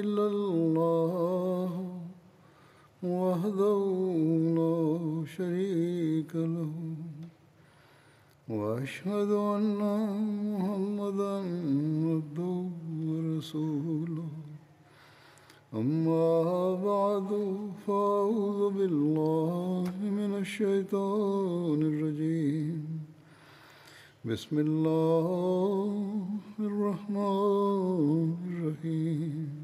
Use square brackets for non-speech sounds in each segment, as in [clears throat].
إلا الله وحده لا شريك له وأشهد أن محمدا عبده ورسوله. أما بعد فأعوذ بالله من الشيطان الرجيم. بسم الله الرحمن الرحيم.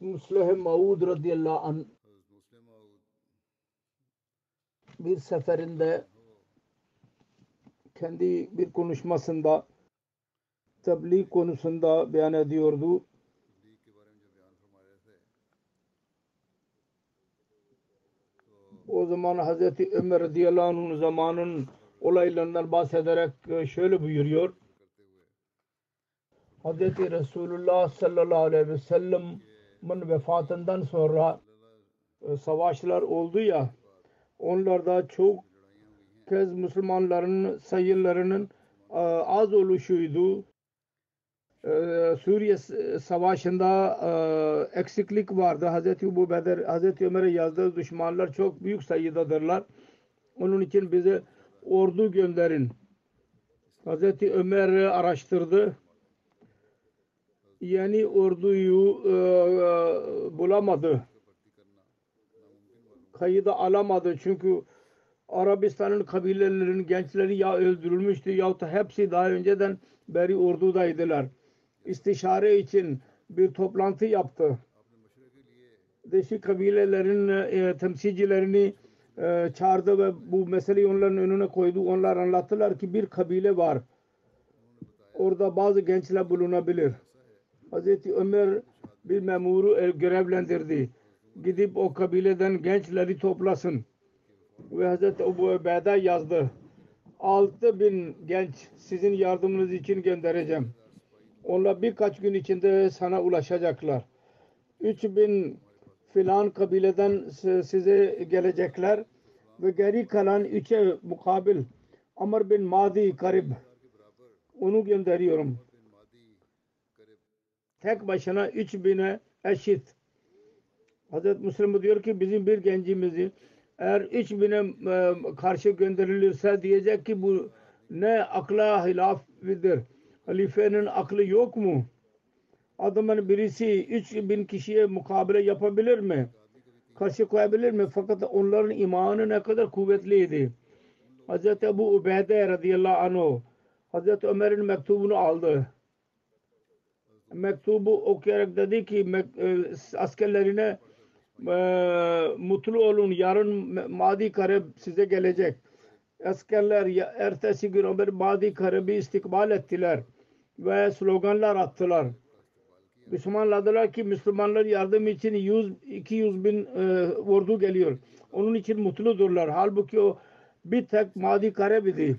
Musleh Maud radıyallahu anh bir seferinde kendi bir konuşmasında tebliğ konusunda beyan ediyordu. O zaman Hazreti Ömer radıyallahu anh'ın zamanın olaylarından bahsederek şöyle buyuruyor. Hazreti Resulullah sallallahu aleyhi ve sellem'in vefatından sonra savaşlar oldu ya onlarda çok kez Müslümanların sayılarının az oluşuydu. Suriye savaşında eksiklik vardı. Hazreti Ebu Bedir, Hazreti Ömer'e yazdığı düşmanlar çok büyük sayıdadırlar. Onun için bize ordu gönderin. Hazreti Ömer araştırdı. Yani orduyu bulamadı. Kayıda alamadı. Çünkü Arabistan'ın kabilelerinin gençleri ya öldürülmüştü ya da hepsi daha önceden beri ordudaydılar. İstişare için bir toplantı yaptı. Değişik kabilelerin e, temsilcilerini e, çağırdı ve bu meseleyi onların önüne koydu. Onlar anlattılar ki bir kabile var. Orada bazı gençler bulunabilir. Hazreti Ömer bir memuru görevlendirdi. Gidip o kabileden gençleri toplasın ve Hazreti Ebu Ubeyde yazdı. Altı bin genç sizin yardımınız için göndereceğim. Onlar birkaç gün içinde sana ulaşacaklar. Üç bin filan kabileden size gelecekler ve geri kalan üçe mukabil Amr bin Madi Karib onu gönderiyorum. Tek başına üç bine eşit. Hazreti Müslim diyor ki bizim bir gencimizi eğer üç bine e, karşı gönderilirse diyecek ki bu ne akla hilafıdır. Halifenin aklı yok mu? Adamın birisi üç bin kişiye mukabele yapabilir mi? Karşı koyabilir mi? Fakat onların imanı ne kadar kuvvetliydi. Hz. Ebu Ubeyde radıyallahu anh Hz. Ömer'in mektubunu aldı. Mektubu okuyarak dedi ki askerlerine e, mutlu olun yarın Madi Karib size gelecek. Askerler ertesi gün Ömer Madi Karib'i istikbal ettiler ve sloganlar attılar. Müslümanlar dediler ki Müslümanlar yardım için 100-200 bin e, ordu geliyor. Onun için mutludurlar. Halbuki o bir tek Madi Karib'di.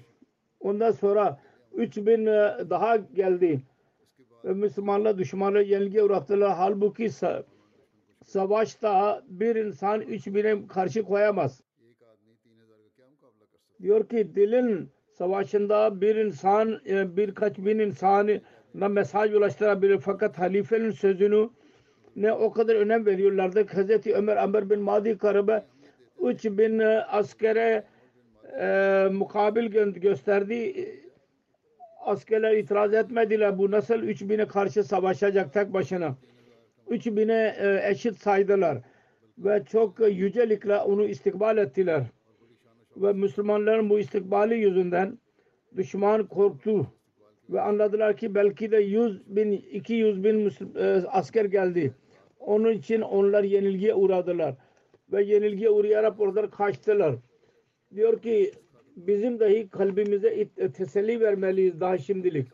Ondan sonra 3 bin e, daha geldi. Ve Müslümanlar düşmanları yenilgiye uğrattılar. Halbuki savaşta bir insan üç bine karşı koyamaz. Diyor ki dilin savaşında bir insan birkaç bin insana mesaj ulaştırabilir fakat halifenin sözünü ne o kadar önem veriyorlardı. Hazreti Ömer Amr bin Madi Karab'a 3 bin askere e, mukabil gö gösterdi. Askerler itiraz etmediler. Bu nasıl 3000'e karşı savaşacak tek başına. 3000'e e, eşit saydılar. Ve çok yücelikle onu istikbal ettiler. Ve Müslümanların bu istikbali yüzünden düşman korktu. Ve anladılar ki belki de 100 bin, 200 bin e, asker geldi. Onun için onlar yenilgiye uğradılar. Ve yenilgiye uğrayarak oradan kaçtılar. Diyor ki bizim dahi kalbimize it- teselli vermeliyiz daha şimdilik.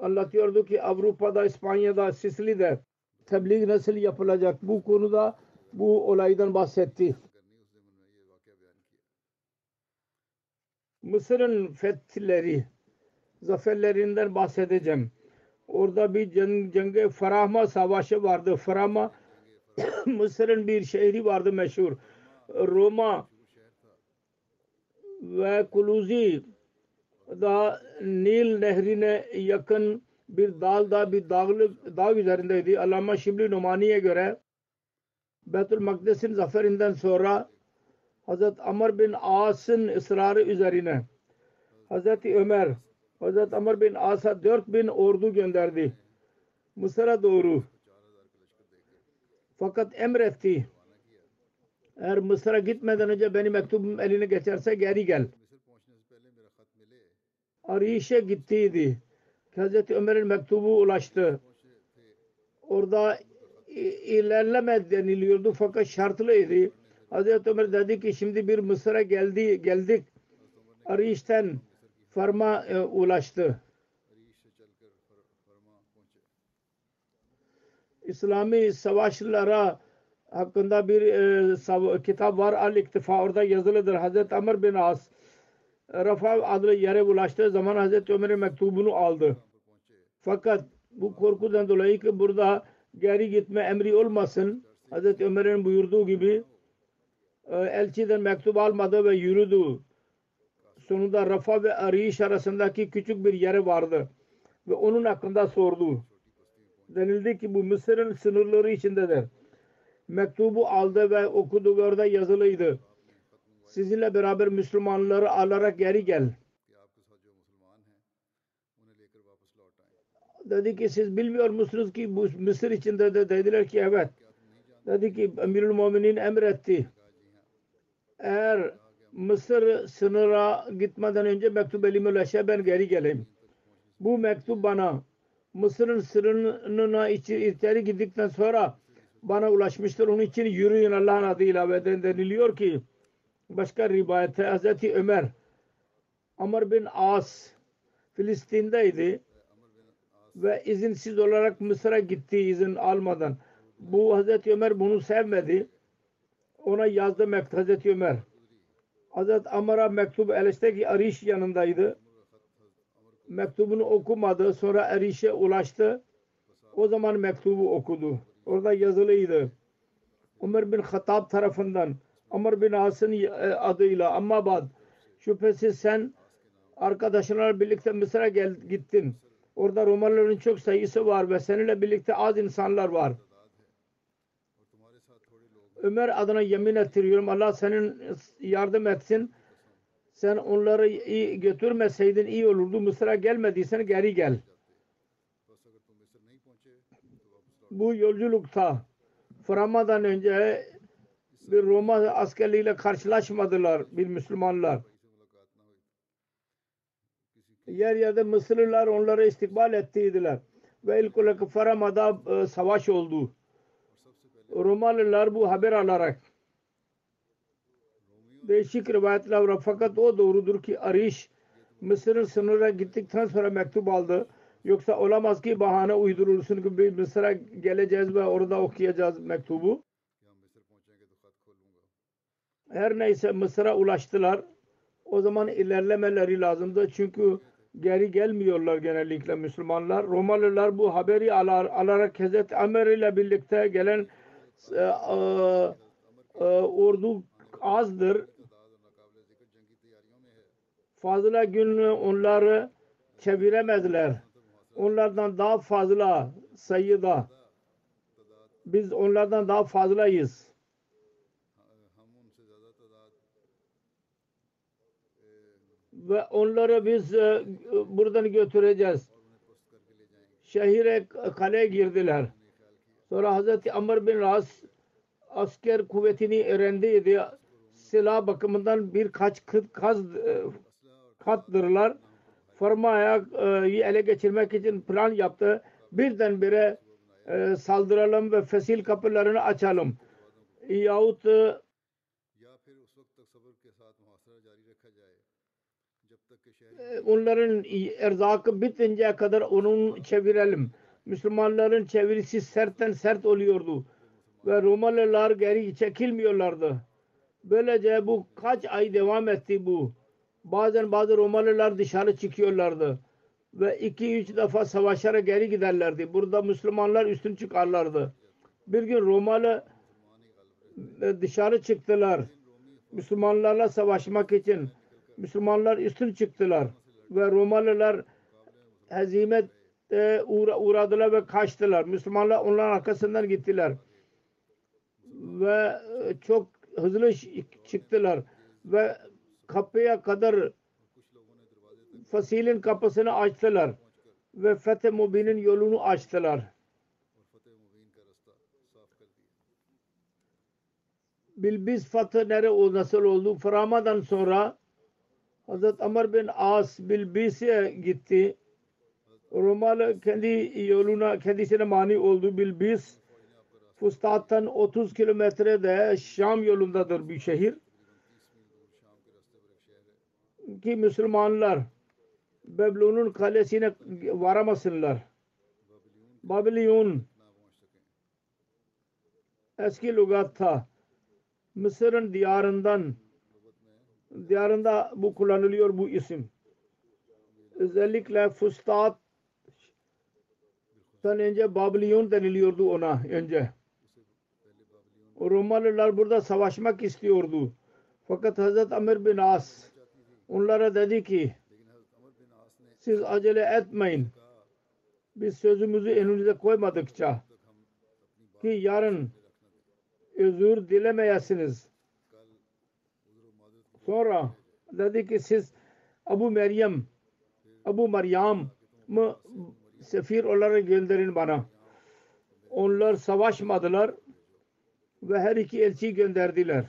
Anlatıyordu ki Avrupa'da, İspanya'da, Sicily'de tebliğ nasıl yapılacak bu konuda bu olaydan bahsetti. Mısır'ın fetihleri, zaferlerinden bahsedeceğim. Orada bir ceng, cenge Farahma savaşı vardı. Farahma [coughs] Mısır'ın bir şehri vardı meşhur. Roma ve Kuluzi da Nil nehrine yakın bir dağda bir dağlık dağ üzerindeydi. Allama Şibli Numani'ye göre Betül Makdes'in zaferinden sonra Hazret Amr bin As'ın ısrarı üzerine Hazreti Ömer Hazret Amr bin As'a 4000 ordu gönderdi. Mısır'a doğru. Fakat emretti. Eğer Mısır'a gitmeden önce benim mektubum eline geçerse geri gel. Ariş'e gittiydi. Hazreti Ömer'in mektubu ulaştı. Orada ilerleme deniliyordu fakat şartlıydı. Hazreti Ömer dedi ki şimdi bir Mısır'a geldi geldik. Ariş'ten Farma e, ulaştı. İslami savaşlara hakkında bir e, kitap var. Al İktifa orada yazılıdır. Hazreti Amr bin As Rafa adlı yere ulaştığı zaman Hazreti Ömer'in mektubunu aldı. Fakat bu korkudan dolayı ki burada geri gitme emri olmasın. Hazreti Ömer'in buyurduğu gibi e, elçiden mektup almadı ve yürüdü. Sonunda Rafa ve Ariş arasındaki küçük bir yere vardı. Ve onun hakkında sordu. Denildi ki bu Mısır'ın sınırları içindedir. Mektubu aldı ve okudu ve orada yazılıydı. Sizinle beraber Müslümanları alarak geri gel. Dedi ki siz bilmiyor musunuz ki bu Mısır içinde de dediler ki evet. Dedi ki Emirül Muminin emretti. Eğer Mısır sınıra gitmeden önce mektup elime ulaşa ben geri geleyim. Bu mektup bana Mısır'ın sınırına içeri gittikten sonra bana ulaşmıştır. Onun için yürüyün Allah'ın adıyla ve den- deniliyor ki başka rivayette Hazreti Ömer Amr bin As Filistin'deydi ve izinsiz olarak Mısır'a gitti izin almadan. Bu Hazreti Ömer bunu sevmedi. Ona yazdı mektup Hazreti Ömer. Hazreti Amr'a mektup Eleş'te ki Ariş yanındaydı. Mektubunu okumadı. Sonra Eriş'e ulaştı. O zaman mektubu okudu. Orada yazılıydı. Ömer bin Hattab tarafından Amr bin As'ın e, adıyla ama bad şüphesiz sen arkadaşlarla birlikte Mısır'a gel, gittin. Orada Romalıların çok sayısı var ve seninle birlikte az insanlar var. Ömer adına yemin ettiriyorum. Allah senin yardım etsin. Sen onları iyi götürmeseydin iyi olurdu. Mısır'a gelmediysen geri gel. Bu yolculukta Frama'dan önce bir Roma askerliğiyle karşılaşmadılar bir Müslümanlar. Yer yerde Mısırlılar onları istikbal ettiydiler. Ve ilk olarak Farama'da e, savaş oldu. Romalılar bu haber alarak değişik rivayetler var. Fakat o doğrudur ki Ariş Mısır'ın sınırına gittikten sonra mektup aldı. Yoksa olamaz ki bahane uydurulsun ki Mısır'a geleceğiz ve orada okuyacağız mektubu. Her neyse Mısır'a ulaştılar. O zaman ilerlemeleri lazımdı. Çünkü geri gelmiyorlar genellikle Müslümanlar. Romalılar bu haberi alar, alarak Hazreti Ömer ile birlikte gelen e, e, e, ordu azdır. Fazla gün onları çeviremezler. Onlardan daha fazla sayıda biz onlardan daha fazlayız. ve onları biz e, buradan götüreceğiz. Şehire kaleye girdiler. Sonra Hazreti Amr bin Ras asker kuvvetini öğrendiydi. Silah bakımından birkaç kıt kaz e, formaya e, ele geçirmek için plan yaptı. Birdenbire e, saldıralım ve fesil kapılarını açalım. Yahut e, e, onların erzakı bitince kadar onun çevirelim. Müslümanların çevirisi sertten sert oluyordu. Ve Romalılar geri çekilmiyorlardı. Böylece bu kaç ay devam etti bu. Bazen bazı Romalılar dışarı çıkıyorlardı. Ve iki üç defa savaşlara geri giderlerdi. Burada Müslümanlar üstün çıkarlardı. Bir gün Romalı dışarı çıktılar. Müslümanlarla savaşmak için. Müslümanlar üstün çıktılar. Ve Romalılar hezimet uğra- uğradılar ve kaçtılar. Müslümanlar onların arkasından gittiler. Ve e, çok hızlı çıktılar. Ve kapıya kadar Fasil'in kapısını açtılar ve Fethe Mubin'in yolunu açtılar. Bilbiz Fatı nere o nasıl oldu? Frama'dan sonra Hazret Amr bin As Bilbis'e gitti. Romalı kendi yoluna kendisine mani oldu. Bilbis Fustat'tan 30 kilometrede Şam yolundadır bir şehir. Ki Müslümanlar Beblun'un kalesine varamasınlar. Babilyon eski lügatta Mısır'ın diyarından diyarında bu kullanılıyor bu isim. Özellikle Fustat önce Babilyon deniliyordu ona önce. Romalılar burada savaşmak istiyordu. Fakat Hazret Amr bin As onlara dedi ki siz acele etmeyin. Biz sözümüzü önünüze koymadıkça ki yarın özür dilemeyesiniz. Sonra dedi ki siz Abu Meryem Abu Meryem mı sefir olarak gönderin bana. Onlar savaşmadılar ve her iki elçi gönderdiler.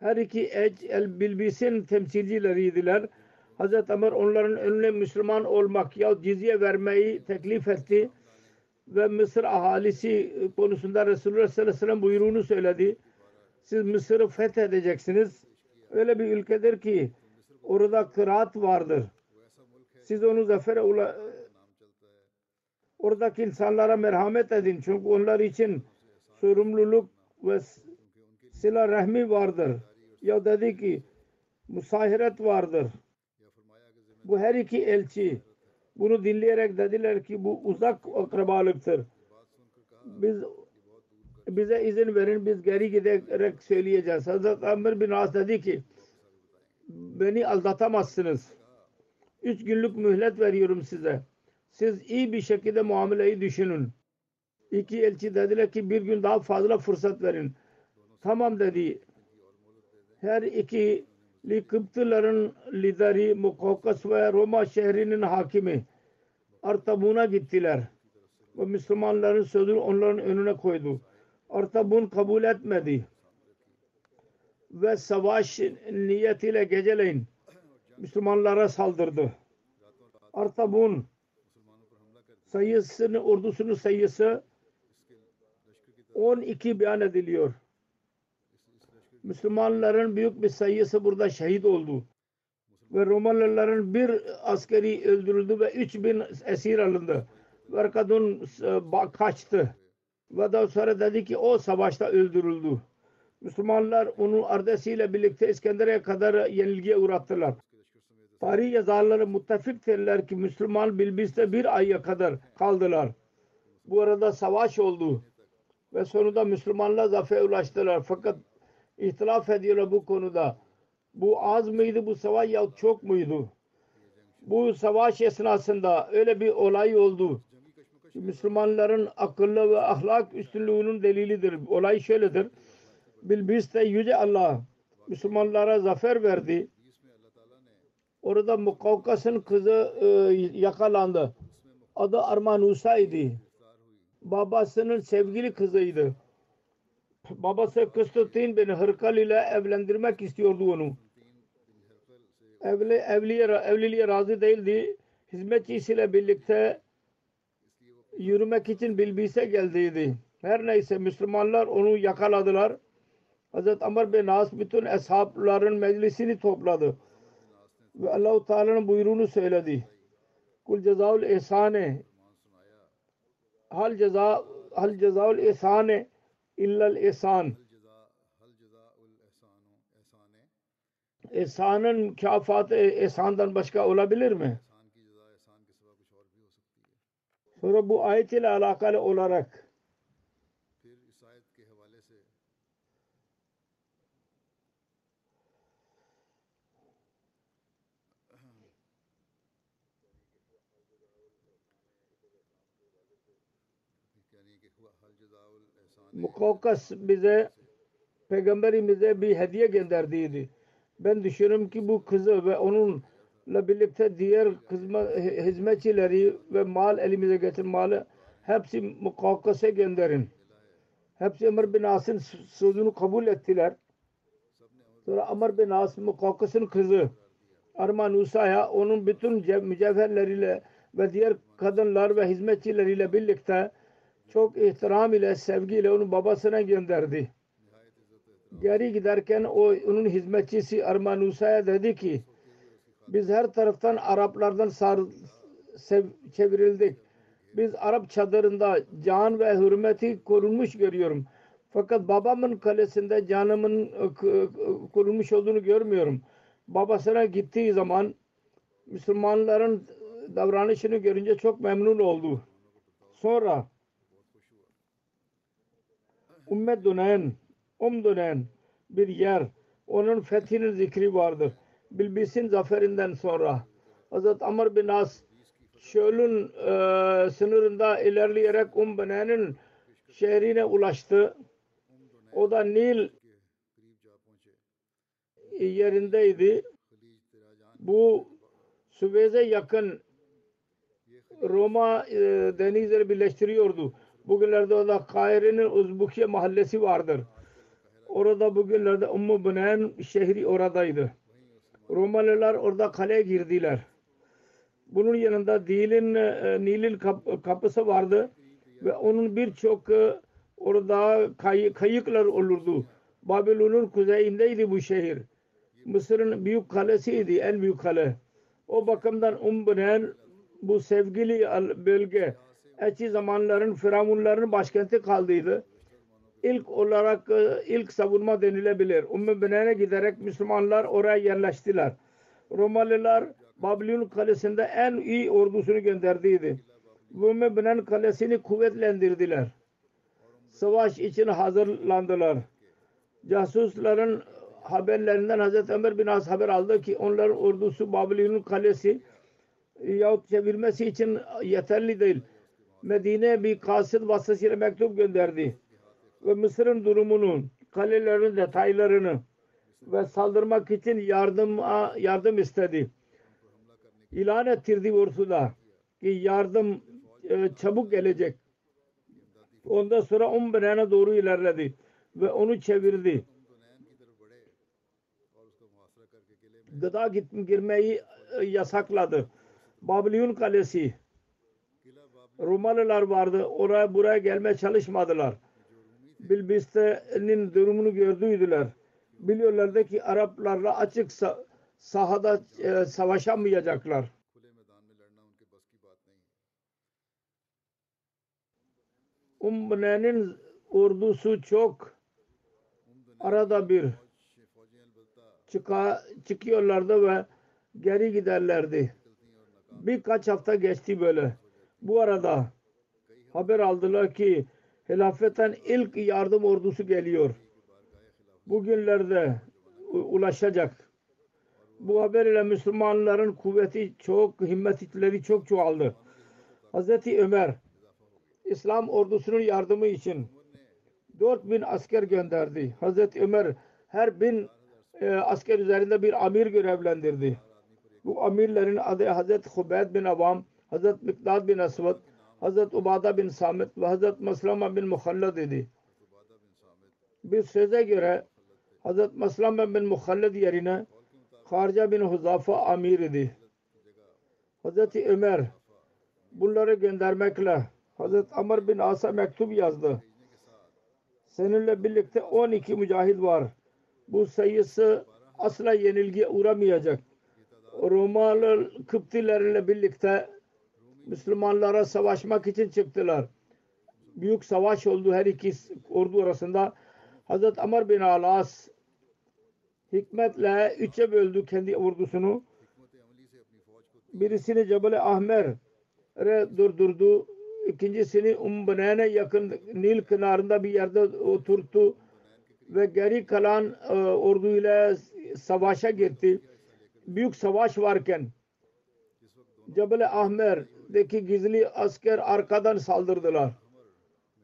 Her iki elç el bilbisin temsilcileriydiler. Hazreti Ömer onların önüne Müslüman olmak ya cizye vermeyi teklif etti ve Mısır ahalisi konusunda Resulullah sallallahu aleyhi ve sellem buyruğunu söyledi. Siz Mısır'ı fethedeceksiniz. Öyle bir ülkedir ki orada kıraat vardır. Siz onu zafere ula oradaki insanlara merhamet edin. Çünkü onlar için sorumluluk ve sila rahmi vardır. Ya dedi ki musahiret vardır. Bu her iki elçi bunu dinleyerek dediler ki bu uzak akrabalıktır. Biz bize izin verin biz geri giderek söyleyeceğiz. Hazreti Amr bin As dedi ki beni aldatamazsınız. Üç günlük mühlet veriyorum size. Siz iyi bir şekilde muameleyi düşünün. İki elçi dediler ki bir gün daha fazla fırsat verin. Tamam dedi. Her iki Kıptıların lideri Mukokkas ve Roma şehrinin hakimi Artabun'a gittiler. Ve Müslümanların sözünü onların önüne koydu. Artabun kabul etmedi. Ve savaş niyetiyle geceleyin Müslümanlara saldırdı. Artabun sayısını, ordusunun sayısı 12 beyan ediliyor. Müslümanların büyük bir sayısı burada şehit oldu. Ve Romalıların bir askeri öldürüldü ve 3000 esir alındı. Ve Arkadun e, kaçtı. Ve daha sonra dedi ki o savaşta öldürüldü. Müslümanlar onun ardesiyle birlikte İskenderiye kadar yenilgiye uğrattılar. Tarih yazarları muttafiktirler ki Müslüman Bilbis'te bir aya kadar kaldılar. Bu arada savaş oldu. Ve sonunda Müslümanlar zafer ulaştılar. Fakat ihtilaf ediyorlar bu konuda. Bu az mıydı bu savaş ya çok muydu? Bu savaş esnasında öyle bir olay oldu. Müslümanların akıllı ve ahlak üstünlüğünün delilidir. Olay şöyledir. Bilbis'te Yüce Allah Müslümanlara zafer verdi Orada Mukaukas'ın kızı e, yakalandı. Adı Armanusa idi. Babasının sevgili kızıydı. Babası Konstantin bin Hırkal ile evlendirmek istiyordu onu. Evli, evliye, evliliğe razı değildi. Hizmetçisiyle birlikte yürümek için Bilbis'e geldiydi. Her neyse Müslümanlar onu yakaladılar. Hazreti Amr bin As bütün eshabların meclisini topladı. Ve Allah-u Teala'nın buyruğunu söyledi. Kul cezaul ihsane hal ceza hal cezaul ihsane illel ihsan. İhsanın mükafatı ihsandan başka olabilir mi? Sonra bu ayet ile alakalı olarak Mukokas bize peygamberimize bir hediye gönderdiydi. Ben düşünüyorum ki bu kızı ve onunla birlikte diğer kızma, hizmetçileri ve mal elimize getirin malı hepsi Mukakas'a gönderin. Hepsi Ömer bin As'ın sözünü kabul ettiler. Sonra Ömer bin As Mukakas'ın kızı Arman Usa'ya onun bütün mücevherleriyle ve diğer kadınlar ve hizmetçileriyle birlikte çok ihtiram ile sevgiyle onu babasına gönderdi. Geri giderken o onun hizmetçisi Arman Usa'ya dedi ki biz her taraftan Araplardan sar, sev, çevrildik. Biz Arap çadırında can ve hürmeti korunmuş görüyorum. Fakat babamın kalesinde canımın k- k- korunmuş olduğunu görmüyorum. Babasına gittiği zaman Müslümanların davranışını görünce çok memnun oldu. Sonra ümmet dönen, um dönen bir yer. Onun fethinin zikri vardır. Bilbis'in zaferinden sonra Hazret Amr bin As çölün e, sınırında ilerleyerek Umbene'nin şehrine ulaştı. O da Nil yerindeydi. Bu Süveyze yakın Roma e, denizleri birleştiriyordu. Bugünlerde orada Kahire'nin Uzbukiye mahallesi vardır. Orada bugünlerde Ummu Bunen şehri oradaydı. Romalılar orada kaleye girdiler. Bunun yanında Nil'in e, Nil'in kap- kapısı vardı ve onun birçok e, orada kay- kayıklar olurdu. Babilon'un kuzeyindeydi bu şehir. Mısır'ın büyük kalesiydi, en büyük kale. O bakımdan Umbunen bu sevgili bölge eski zamanların Firavunların başkenti kaldıydı. İlk olarak e, ilk savunma denilebilir. Ümmü Benen'e giderek Müslümanlar oraya yerleştiler. Romalılar Babilon kalesinde en iyi ordusunu gönderdiydi. Ümmü Benen kalesini kuvvetlendirdiler. Savaş için hazırlandılar. Casusların haberlerinden Hazreti Ömer bin As haber aldı ki onların ordusu Babilon'un kalesi yahut çevirmesi için yeterli değil. Medine bir kasıt vasıtasıyla mektup gönderdi. Ve Mısır'ın durumunu, kalelerin detaylarını ve saldırmak için yardım yardım istedi. İlan ettirdi ortada ki yardım e, çabuk gelecek. Ondan sonra Umberen'e doğru ilerledi ve onu çevirdi. Gıda girmeyi e, yasakladı. Babilon kalesi Romalılar vardı. Oraya buraya gelmeye çalışmadılar. Bilbiste'nin durumunu gördüydüler. Biliyorlardı ki Araplarla açık sa- sahada e, savaşamayacaklar. Umne'nin ordusu çok arada bir çıkıyorlardı ve geri giderlerdi. Birkaç hafta geçti böyle. Bu arada haber aldılar ki hilafetten ilk yardım ordusu geliyor. Bugünlerde ulaşacak. Bu haber ile Müslümanların kuvveti çok, himmetleri çok çoğaldı. Hazreti Ömer İslam ordusunun yardımı için 4000 asker gönderdi. Hazreti Ömer her bin e, asker üzerinde bir amir görevlendirdi. Bu amirlerin adı Hazret Hubeyd bin Avam, Hazret Mikdad bin Aswad, Hazret Ubada bin Samit ve Hazret Maslama bin Muhallad idi. Bir söze göre Hazret Maslama bin Muhallad yerine Harca bin Huzafa amir idi. Hazreti Ömer bunları göndermekle Hazret Amr bin As'a mektup yazdı. Seninle birlikte 12 mücahid var. Bu sayısı asla yenilgiye uğramayacak. Romalı Kıptilerle birlikte Müslümanlara savaşmak için çıktılar. Büyük savaş oldu her iki ordu arasında. Hazret Amr bin Alas hikmetle üçe böldü kendi ordusunu. Birisini Cebel Ahmer'e durdurdu. İkincisini Umbene'ne yakın Nil kenarında bir yerde oturttu ve geri kalan e, orduyla savaşa gitti. Büyük savaş varken Cebel Ahmer'deki gizli asker arkadan saldırdılar.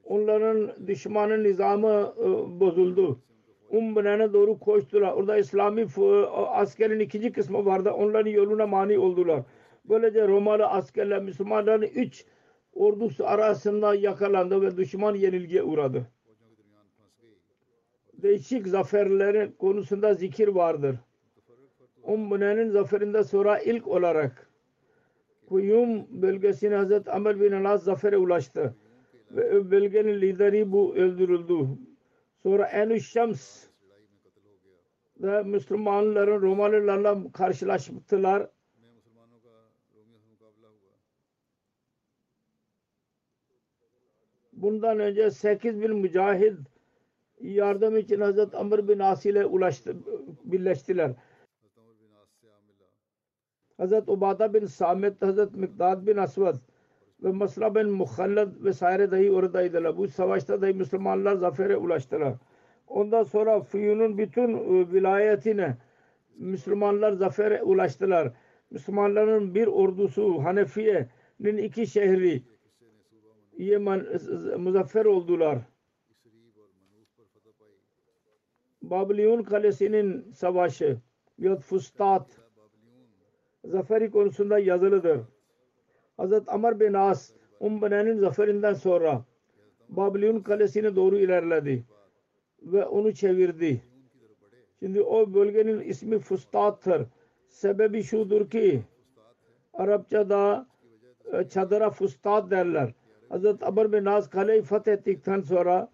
Onların düşmanın nizamı e, bozuldu. Umbene'ne doğru koştular. Orada İslami f- askerin ikinci kısmı vardı. Onların yoluna mani oldular. Böylece Romalı askerler Müslümanların üç ordusu arasında yakalandı ve düşman yenilgiye uğradı. Değişik zaferlerin konusunda zikir vardır. Umbene'nin zaferinden sonra ilk olarak Kuyum bölgesine Hazreti Amr bin Al-As zafere ulaştı. Ve bölgenin lideri bu öldürüldü. Sonra Enü Şems ve Müslümanların Romalılarla karşılaştılar. Bundan önce 8 bin mücahid yardım için Hazreti Amr bin As ile ulaştı, birleştiler. Hazreti Ubada bin Samet, Hazreti Mikdad bin Asvad ve Masra bin Muhallad vesaire dahi oradaydılar. Bu savaşta dahi Müslümanlar zafere ulaştılar. Ondan sonra Fiyun'un bütün e, vilayetine Müslümanlar zafere ulaştılar. Müslümanların bir ordusu Hanefiye'nin iki şehri Yemen e, muzaffer oldular. Babilyon Kalesi'nin savaşı Yat Fustat zaferi konusunda yazılıdır. Hazret Amr bin As Umbene'nin zaferinden sonra Babilyon Kalesi'ne doğru ilerledi ve onu çevirdi. Şimdi o bölgenin ismi Fustat'tır. Sebebi şudur ki Arapçada e, çadıra Fustat derler. Hazret Amr bin As kaleyi fethettikten sonra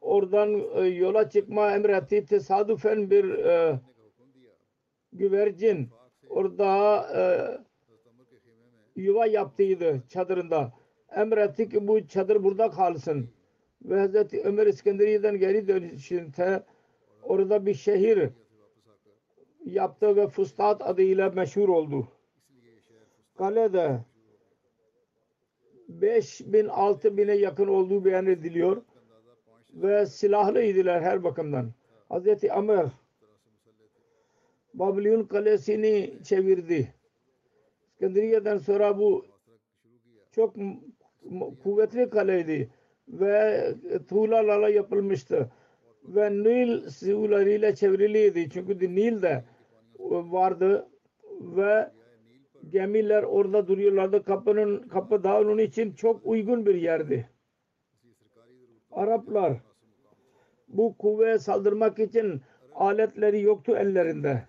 oradan e, yola çıkma emretti. Tesadüfen bir e, güvercin orada e, yuva yaptıydı çadırında. Emretti ki bu çadır burada kalsın. Ve Hazreti Ömer İskenderiye'den geri dönüşünde orada bir şehir yaptı ve Fustat adıyla meşhur oldu. Kalede 5000 6000'e yakın olduğu beyan ediliyor ve silahlıydılar her bakımdan. Hazreti Ömer Babilyon kalesini çevirdi. İskenderiye'den sonra bu çok kuvvetli kaleydi ve tuğlalarla yapılmıştı ve Nil sularıyla çevriliydi çünkü Nil de vardı ve gemiler orada duruyorlardı kapının kapı da için çok uygun bir yerdi. Araplar bu kuvveye saldırmak için aletleri yoktu ellerinde.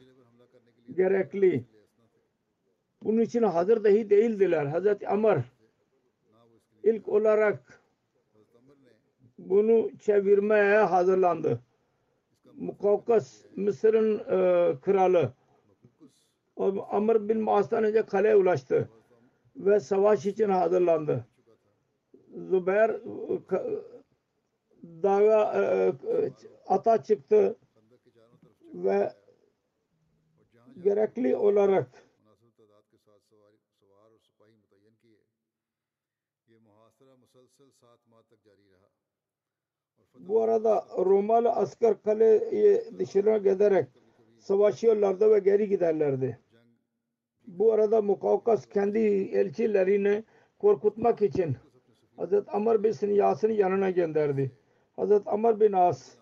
Gerekli. Bunun için hazır dahi değildiler. Hazreti Amr ilk olarak bunu çevirmeye hazırlandı. Mukavkas Mısır'ın e, kralı Amr bin Mas'tan önce kaleye ulaştı ve savaş için hazırlandı. Zübeyir e, dağa e, e, ata çıktı ve gerekli olarak bu arada Romalı asker kaleye dışına giderek savaşıyorlardı ve geri giderlerdi. Bu arada Mukavkas kendi elçilerini korkutmak için Hz. Amr bin Yas'ın yanına gönderdi. Hz. Amr bin As,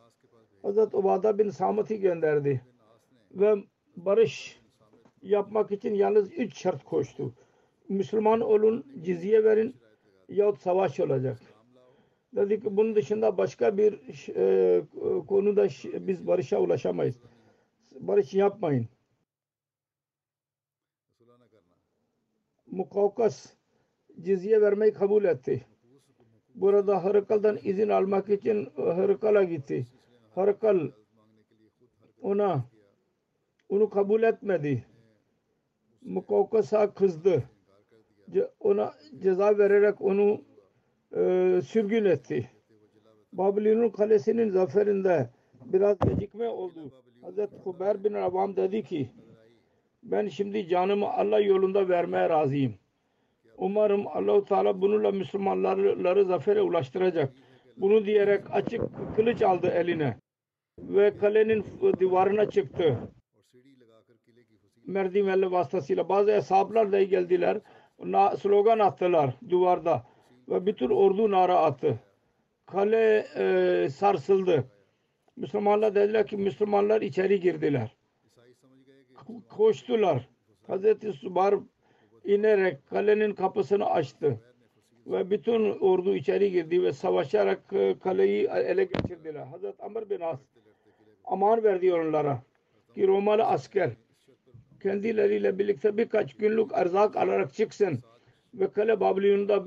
Hz. Ubada bin Samet'i gönderdi. Ve barış yapmak için yalnız üç şart koştu. Müslüman olun, cizye verin yahut savaş olacak. Dedi ki bunun dışında başka bir e, konuda biz barışa ulaşamayız. Barış yapmayın. Mukavkas cizye vermeyi kabul etti. Burada Hırkal'dan izin almak için Hırkal'a gitti. Hırkal ona onu kabul etmedi. Mukaukas'a kızdı. Ona ceza vererek onu e, sürgün etti. Babilon'un kalesinin zaferinde biraz gecikme oldu. Hazreti Huber bin Avam dedi ki ben şimdi canımı Allah yolunda vermeye razıyım. Umarım Allahu Teala bununla Müslümanları zafere ulaştıracak. Bunu diyerek açık kılıç aldı eline ve kalenin duvarına çıktı merdivenli vasıtasıyla bazı eshablar da geldiler. Slogan attılar duvarda ve bütün ordu nara attı. Kale e, sarsıldı. Müslümanlar dediler ki Müslümanlar içeri girdiler. Koştular. Hazreti Subar inerek kalenin kapısını açtı. Ve bütün ordu içeri girdi ve savaşarak e, kaleyi ele geçirdiler. Hazreti Amr bin As aman verdi onlara ki Romalı asker kendileriyle birlikte birkaç günlük erzak alarak çıksın ve kale Babilon'da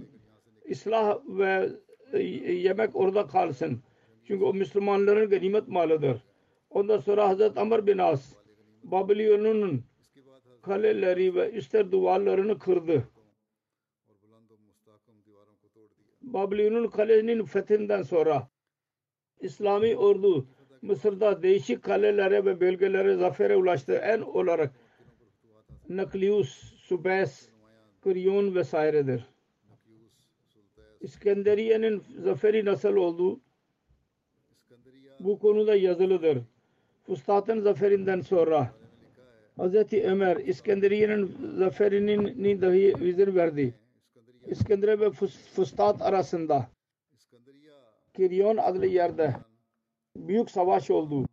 ıslah ve e, yemek orada kalsın. Çünkü o Müslümanların ganimet malıdır. Ondan sonra Hazreti Amr bin As Babilon'un kaleleri ve üstler duvarlarını kırdı. Babilon'un kalesinin fethinden sonra İslami ordu Mısır'da değişik kalelere ve bölgelere zafere ulaştı. En olarak Naklius, Subes, Kuryon vesairedir. İskenderiye'nin zaferi nasıl oldu? Bu konuda yazılıdır. Fustat'ın zaferinden sonra Hz. Ömer İskenderiye'nin zaferinin dahi vizir verdi. İskenderiye ve Fustat arasında Kiryon adlı yerde büyük savaş oldu.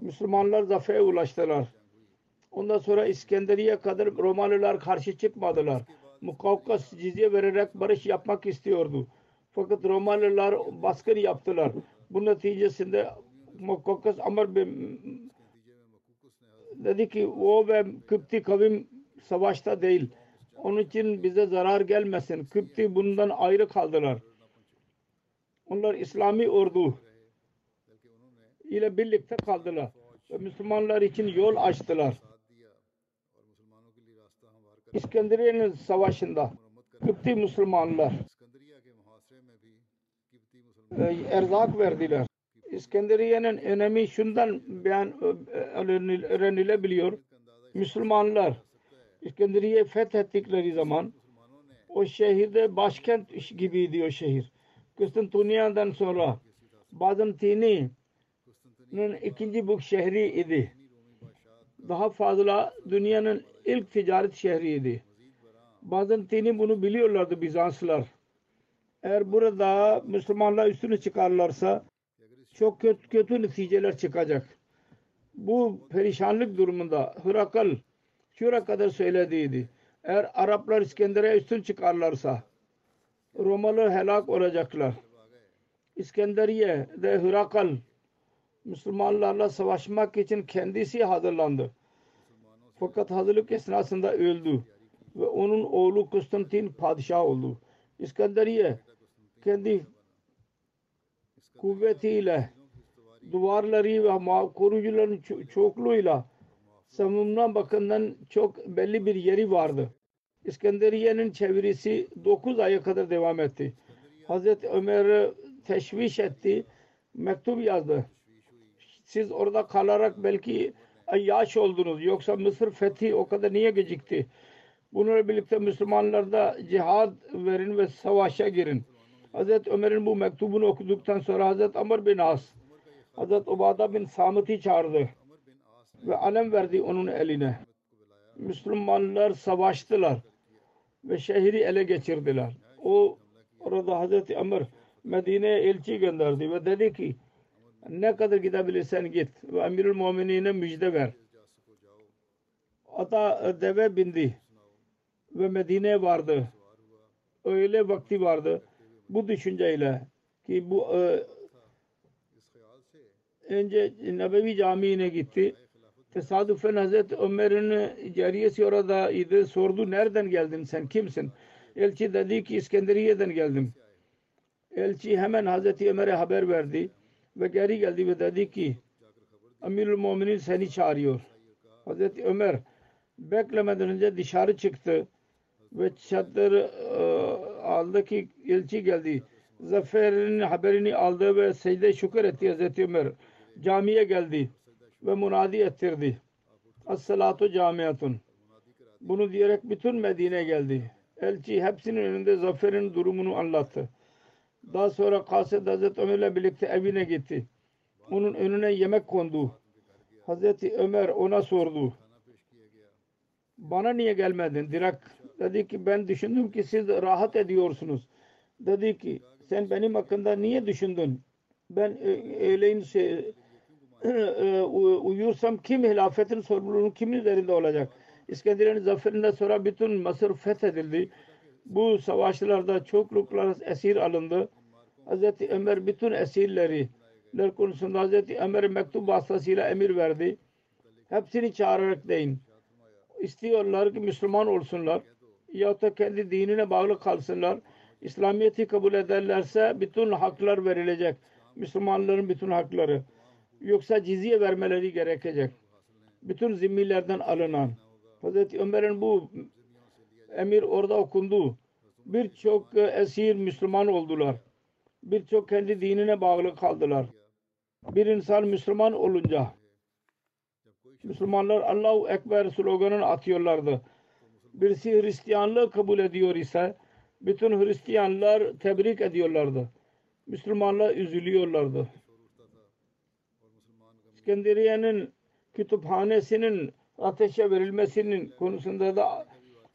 Müslümanlar zafere ulaştılar. Ondan sonra İskenderiye kadar Romalılar karşı çıkmadılar. Mukavkas cizye vererek barış yapmak istiyordu. Fakat Romalılar baskın yaptılar. Bu neticesinde Mukavkas Amr bin dedi ki o ve Kıpti kavim savaşta değil. Onun için bize zarar gelmesin. Kıpti bundan ayrı kaldılar. Onlar İslami ordu ile birlikte kaldılar. Müslümanlar için yol açtılar. İskenderiye'nin savaşında Kıpti Müslümanlar e, erzak verdiler. İskenderiye'nin önemi şundan beyan e, öğrenilebiliyor. Müslümanlar İskenderiye fethettikleri zaman o şehirde başkent gibiydi o şehir. Konstantiniyye'den sonra Bizantini'nin ikinci büyük şehri idi. Daha fazla dünyanın ilk ticaret şehriydi. Bazantini bunu biliyorlardı Bizanslılar. Eğer burada Müslümanlar üstünü çıkarlarsa çok kötü, kötü neticeler çıkacak. Bu perişanlık durumunda Hırakal şura kadar söylediydi. Eğer Araplar İskender'e üstün çıkarlarsa Romalı helak olacaklar. İskenderiye de Hırakal Müslümanlarla savaşmak için kendisi hazırlandı. Fakat hazırlık esnasında öldü ve onun oğlu Konstantin padişah oldu. İskenderiye kendi kuvvetiyle duvarları ve koruyucuların ço- çokluğuyla savunma bakımından çok belli bir yeri vardı. İskenderiye'nin çevirisi 9 aya kadar devam etti. Hazreti Ömer'i teşviş etti. Mektup yazdı. Siz orada kalarak belki yaş oldunuz. Yoksa Mısır fethi o kadar niye gecikti? Bununla birlikte Müslümanlar da cihad verin ve savaşa girin. Hazreti Ömer'in bu mektubunu okuduktan sonra Hazreti Amr bin As Hazreti Ubada bin Samit'i çağırdı ve alem verdi onun eline. Müslümanlar savaştılar ve şehri ele geçirdiler. O orada Hazreti Amr Medine'ye elçi gönderdi ve dedi ki ne kadar gidebilirsen git. Ve emirül muminine müjde ver. Ata e, deve bindi ve Medine'ye vardı. Öyle vakti vardı. Bu düşünceyle ki bu e, önce Nebevi Camii'ne gitti. Tesadüfen Hazreti Ömer'in cariyesi oradaydı. Sordu nereden geldin sen kimsin? Elçi dedi ki İskenderiye'den geldim. Elçi hemen Hazreti Ömer'e haber verdi ve geri geldi ve dedi ki Amirül Muminin seni çağırıyor. Hazreti Ömer beklemeden önce dışarı çıktı ve çadır e, aldı ki elçi geldi. Zaferin haberini aldı ve secde şükür etti Hazreti Ömer. Camiye geldi ve munadi ettirdi. As-salatu camiyatun. Bunu diyerek bütün Medine geldi. Elçi hepsinin önünde zaferin durumunu anlattı. Daha sonra Kasid Hazreti Ömer'le birlikte evine gitti. Onun önüne yemek kondu. Hazreti Ömer ona sordu. Bana niye gelmedin? Direkt dedi ki ben düşündüm ki siz rahat ediyorsunuz. Dedi ki sen benim hakkında niye düşündün? Ben e, öğleyin şey, [clears throat] e, uyursam kim hilafetin sorumluluğu kimin üzerinde olacak? İskenderiye'nin zaferinden sonra bütün Mısır fethedildi. Bu savaşlarda çokluklar esir alındı. Hazreti Ömer bütün esirleri konusunda Hazreti Ömer mektup vasıtasıyla emir verdi. Hepsini çağırarak deyin. İstiyorlar ki Müslüman olsunlar. Ya da kendi dinine bağlı kalsınlar. İslamiyet'i kabul ederlerse bütün haklar verilecek. Müslümanların bütün hakları. Yoksa cizye vermeleri gerekecek. Bütün zimmilerden alınan. Hazreti Ömer'in bu emir orada okundu. Birçok esir Müslüman oldular. Birçok kendi dinine bağlı kaldılar. Bir insan Müslüman olunca Müslümanlar Allahu Ekber sloganını atıyorlardı. Birisi Hristiyanlığı kabul ediyor ise bütün Hristiyanlar tebrik ediyorlardı. Müslümanlar üzülüyorlardı. İskenderiye'nin kütüphanesinin ateşe verilmesinin konusunda da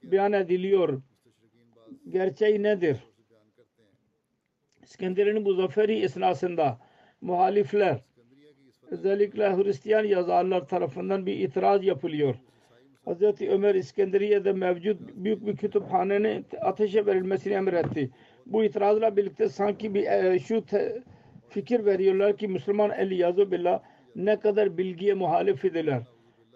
beyan ediliyor. Gerçeği nedir? İskenderiye'nin bu zaferi esnasında muhalifler özellikle Hristiyan yazarlar tarafından bir itiraz yapılıyor. Hazreti Ömer İskenderiye'de mevcut büyük bir kütüphanenin ateşe verilmesini emretti. Bu itirazla birlikte sanki bir e, şu fikir veriyorlar ki Müslüman el yazı billah ne kadar bilgiye muhalif idiler.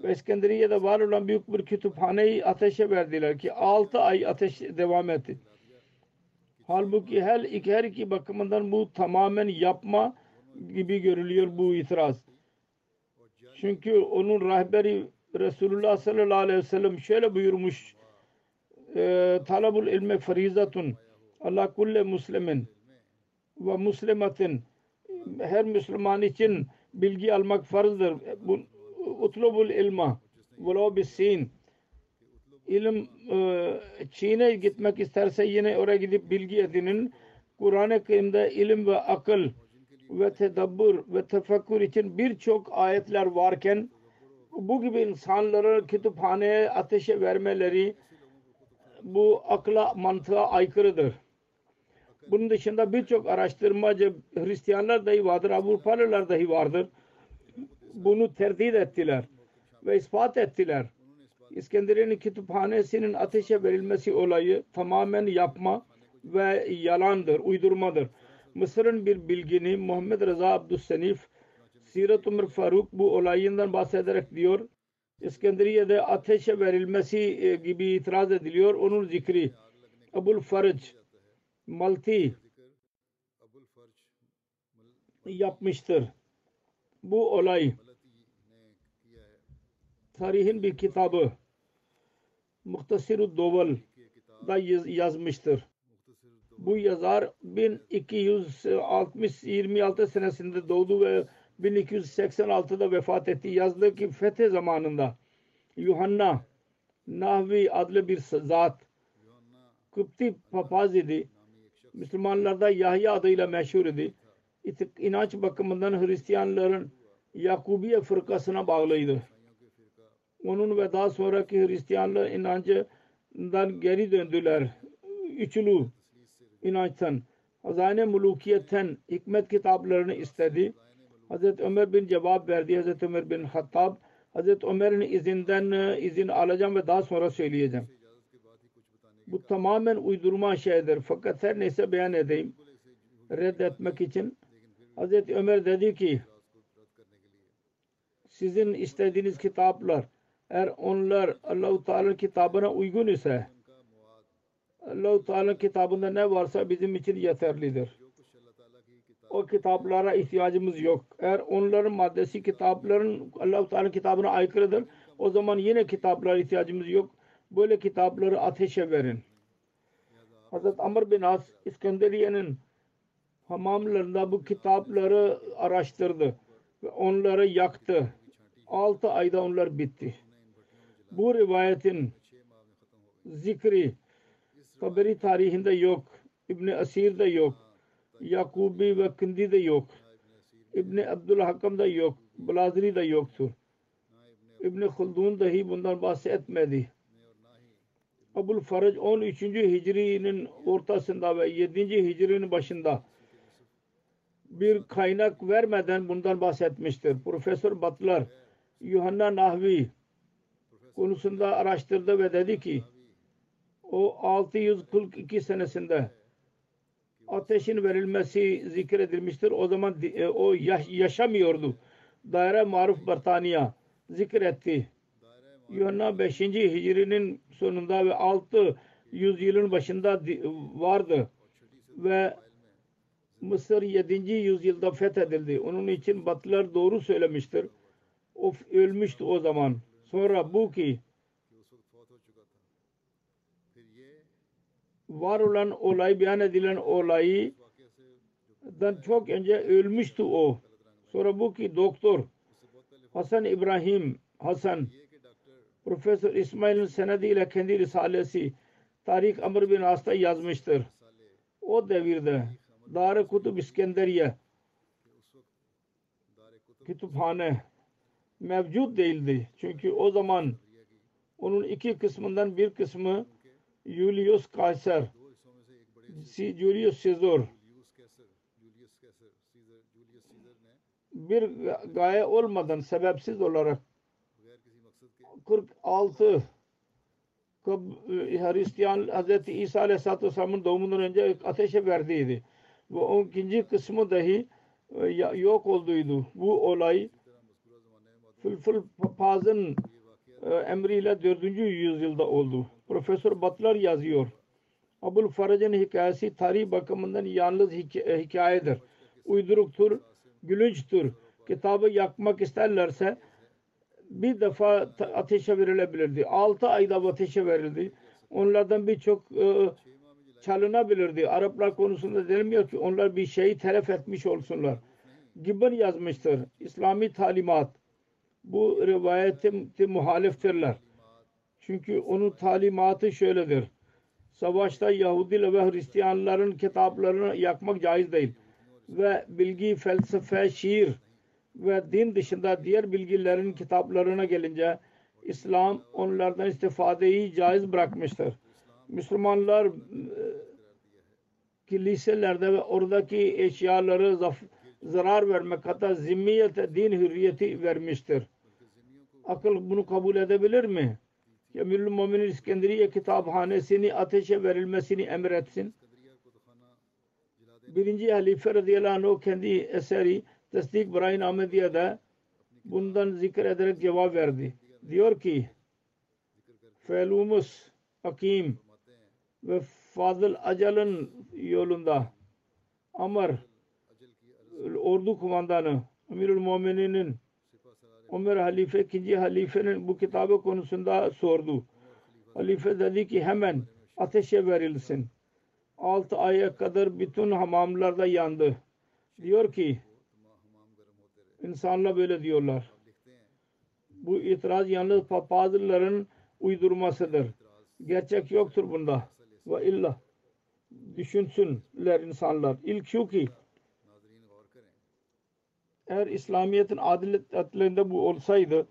Ve İskenderiye'de var olan büyük bir kütüphaneyi ateşe verdiler ki 6 ay ateş devam etti. Halbuki her iki, her iki bakımından bu tamamen yapma gibi görülüyor bu itiraz. Çünkü onun rehberi Resulullah sallallahu aleyhi ve sellem şöyle buyurmuş e, talabul ilme farizatun Allah kulle muslimin ve muslimatin her Müslüman için bilgi almak farzdır. Bu, utlubul ilma velo bisin ilim Çin'e gitmek isterse yine oraya gidip bilgi edinin. Kur'an-ı Kerim'de ilim ve akıl ve tedabbur ve tefekkür için birçok ayetler varken bu gibi insanları kütüphaneye ateşe vermeleri bu akla mantığa aykırıdır. Bunun dışında birçok araştırmacı Hristiyanlar dahi vardır, Avrupalılar dahi vardır bunu terdit ettiler ve ispat ettiler. İskenderiye'nin kütüphanesinin ateşe verilmesi olayı tamamen yapma ve yalandır, uydurmadır. Mısır'ın bir bilgini Muhammed Rıza Abdüssenif Sirat Umar Faruk bu olayından bahsederek diyor. İskenderiye'de ateşe verilmesi e, gibi itiraz ediliyor. Onun zikri Abul Farj Malti yapmıştır bu olay tarihin bir kitabı Muhtasiru Doval da yazmıştır. Bu yazar 1226 senesinde doğdu ve 1286'da vefat etti. Yazdı ki fetih zamanında Yuhanna Nahvi adlı bir zat Kıpti papaz idi. Müslümanlarda Yahya adıyla meşhur idi inanç bakımından Hristiyanların Yakubiye fırkasına bağlıydı. Onun ve daha sonraki Hristiyanlar inancından geri döndüler. Üçlü inançtan. Hazane mulukiyetten hikmet kitaplarını istedi. Hazreti Ömer bin cevap verdi. Hazreti Ömer bin Hattab Hazreti Ömer'in izinden e, izin alacağım ve daha sonra söyleyeceğim. Bu tamamen uydurma şeydir. Fakat her neyse beyan edeyim. Reddetmek için Hazreti Ömer dedi ki sizin istediğiniz kitaplar eğer onlar Allah-u Teala kitabına uygun ise Allah-u Teala kitabında ne varsa bizim için yeterlidir. O kitaplara ihtiyacımız yok. Eğer onların maddesi kitapların Allah-u Teala kitabına aykırıdır o zaman yine kitaplara ihtiyacımız yok. Böyle kitapları ateşe verin. Hazreti Amr bin As İskenderiye'nin hamamlarında bu kitapları araştırdı ve onları yaktı. Altı ayda onlar bitti. Bu rivayetin zikri Taberi tarihinde yok. İbni Asir'de yok. Yakubi ve Kındi'de yok. İbni Abdülhakam'da yok. Blazri'de yoktur. İbni Khaldun dahi bundan bahsetmedi. Abul Faraj 13. Hicri'nin ortasında ve 7. Hicri'nin başında bir kaynak vermeden bundan bahsetmiştir. Profesör Batlar Yuhanna Nahvi konusunda araştırdı ve dedi ki o 642 senesinde ateşin verilmesi zikredilmiştir. O zaman e, o yaşamıyordu. Daire Maruf Bartaniya zikretti. Yuhanna 5. Hicri'nin sonunda ve 600 yılın başında vardı ve Mısır 7. yüzyılda fethedildi. Onun için Batılar doğru söylemiştir. O ölmüştü o zaman. Sonra bu ki var olan olay beyan edilen olayı dan çok önce ölmüştü o. Sonra bu ki doktor Hasan İbrahim Hasan Profesör İsmail'in senediyle kendi risalesi Tarih Amr bin As'ta yazmıştır. O devirde Dar Kutub İskenderiye kütüphane mevcut değildi. Çünkü o zaman onun iki kısmından bir kısmı Julius Caesar, Julius Caesar bir gaye olmadan sebepsiz olarak 46 e, Hristiyan Hz. İsa Aleyhisselatü Vesselam'ın doğumundan önce ateşe verdiydi ve o ikinci kısmı dahi e, yok olduydu. Bu olay Fülfül Papaz'ın e, emriyle 4. yüzyılda oldu. Profesör Batlar yazıyor. Abul Faraj'ın hikayesi tarih bakımından yalnız hikaye, e, hikayedir. Uyduruktur, gülünçtür. Kitabı yakmak isterlerse bir defa ateşe verilebilirdi. Altı ayda ateşe verildi. Onlardan birçok çalınabilirdi. Araplar konusunda denilmiyor ki onlar bir şeyi telef etmiş olsunlar. Gibbon yazmıştır. İslami talimat bu rivayete muhaliftirler. Çünkü onun talimatı şöyledir. Savaşta Yahudi ve Hristiyanların kitaplarını yakmak caiz değil. Ve bilgi, felsefe, şiir ve din dışında diğer bilgilerin kitaplarına gelince İslam onlardan istifadeyi caiz bırakmıştır. Müslümanlar e, kiliselerde ve oradaki eşyaları zaf, zarar vermek hatta zimmiyete din hürriyeti vermiştir. Akıl bunu kabul edebilir mi? Emirül Mümin'in İskenderiye kitaphanesini ateşe verilmesini emretsin. Birinci Halife radıyallahu anh o kendi eseri Tesdik Brian Ahmediye'de bundan zikir ederek cevap verdi. Diyor ki Felumus Akim ve Fadıl Acal'ın yolunda Amr ordu kumandanı Emirül Mumininin Ömer halife ikinci halifenin bu kitabı konusunda sordu. Halife dedi ki hemen ateşe verilsin. Altı aya kadar bütün hamamlarda yandı. Diyor ki insanlar böyle diyorlar. Bu itiraz yalnız papazların uydurmasıdır. Gerçek yoktur bunda ve illa düşünsünler insanlar. İlk şu ki eğer İslamiyet'in adiletlerinde bu olsaydı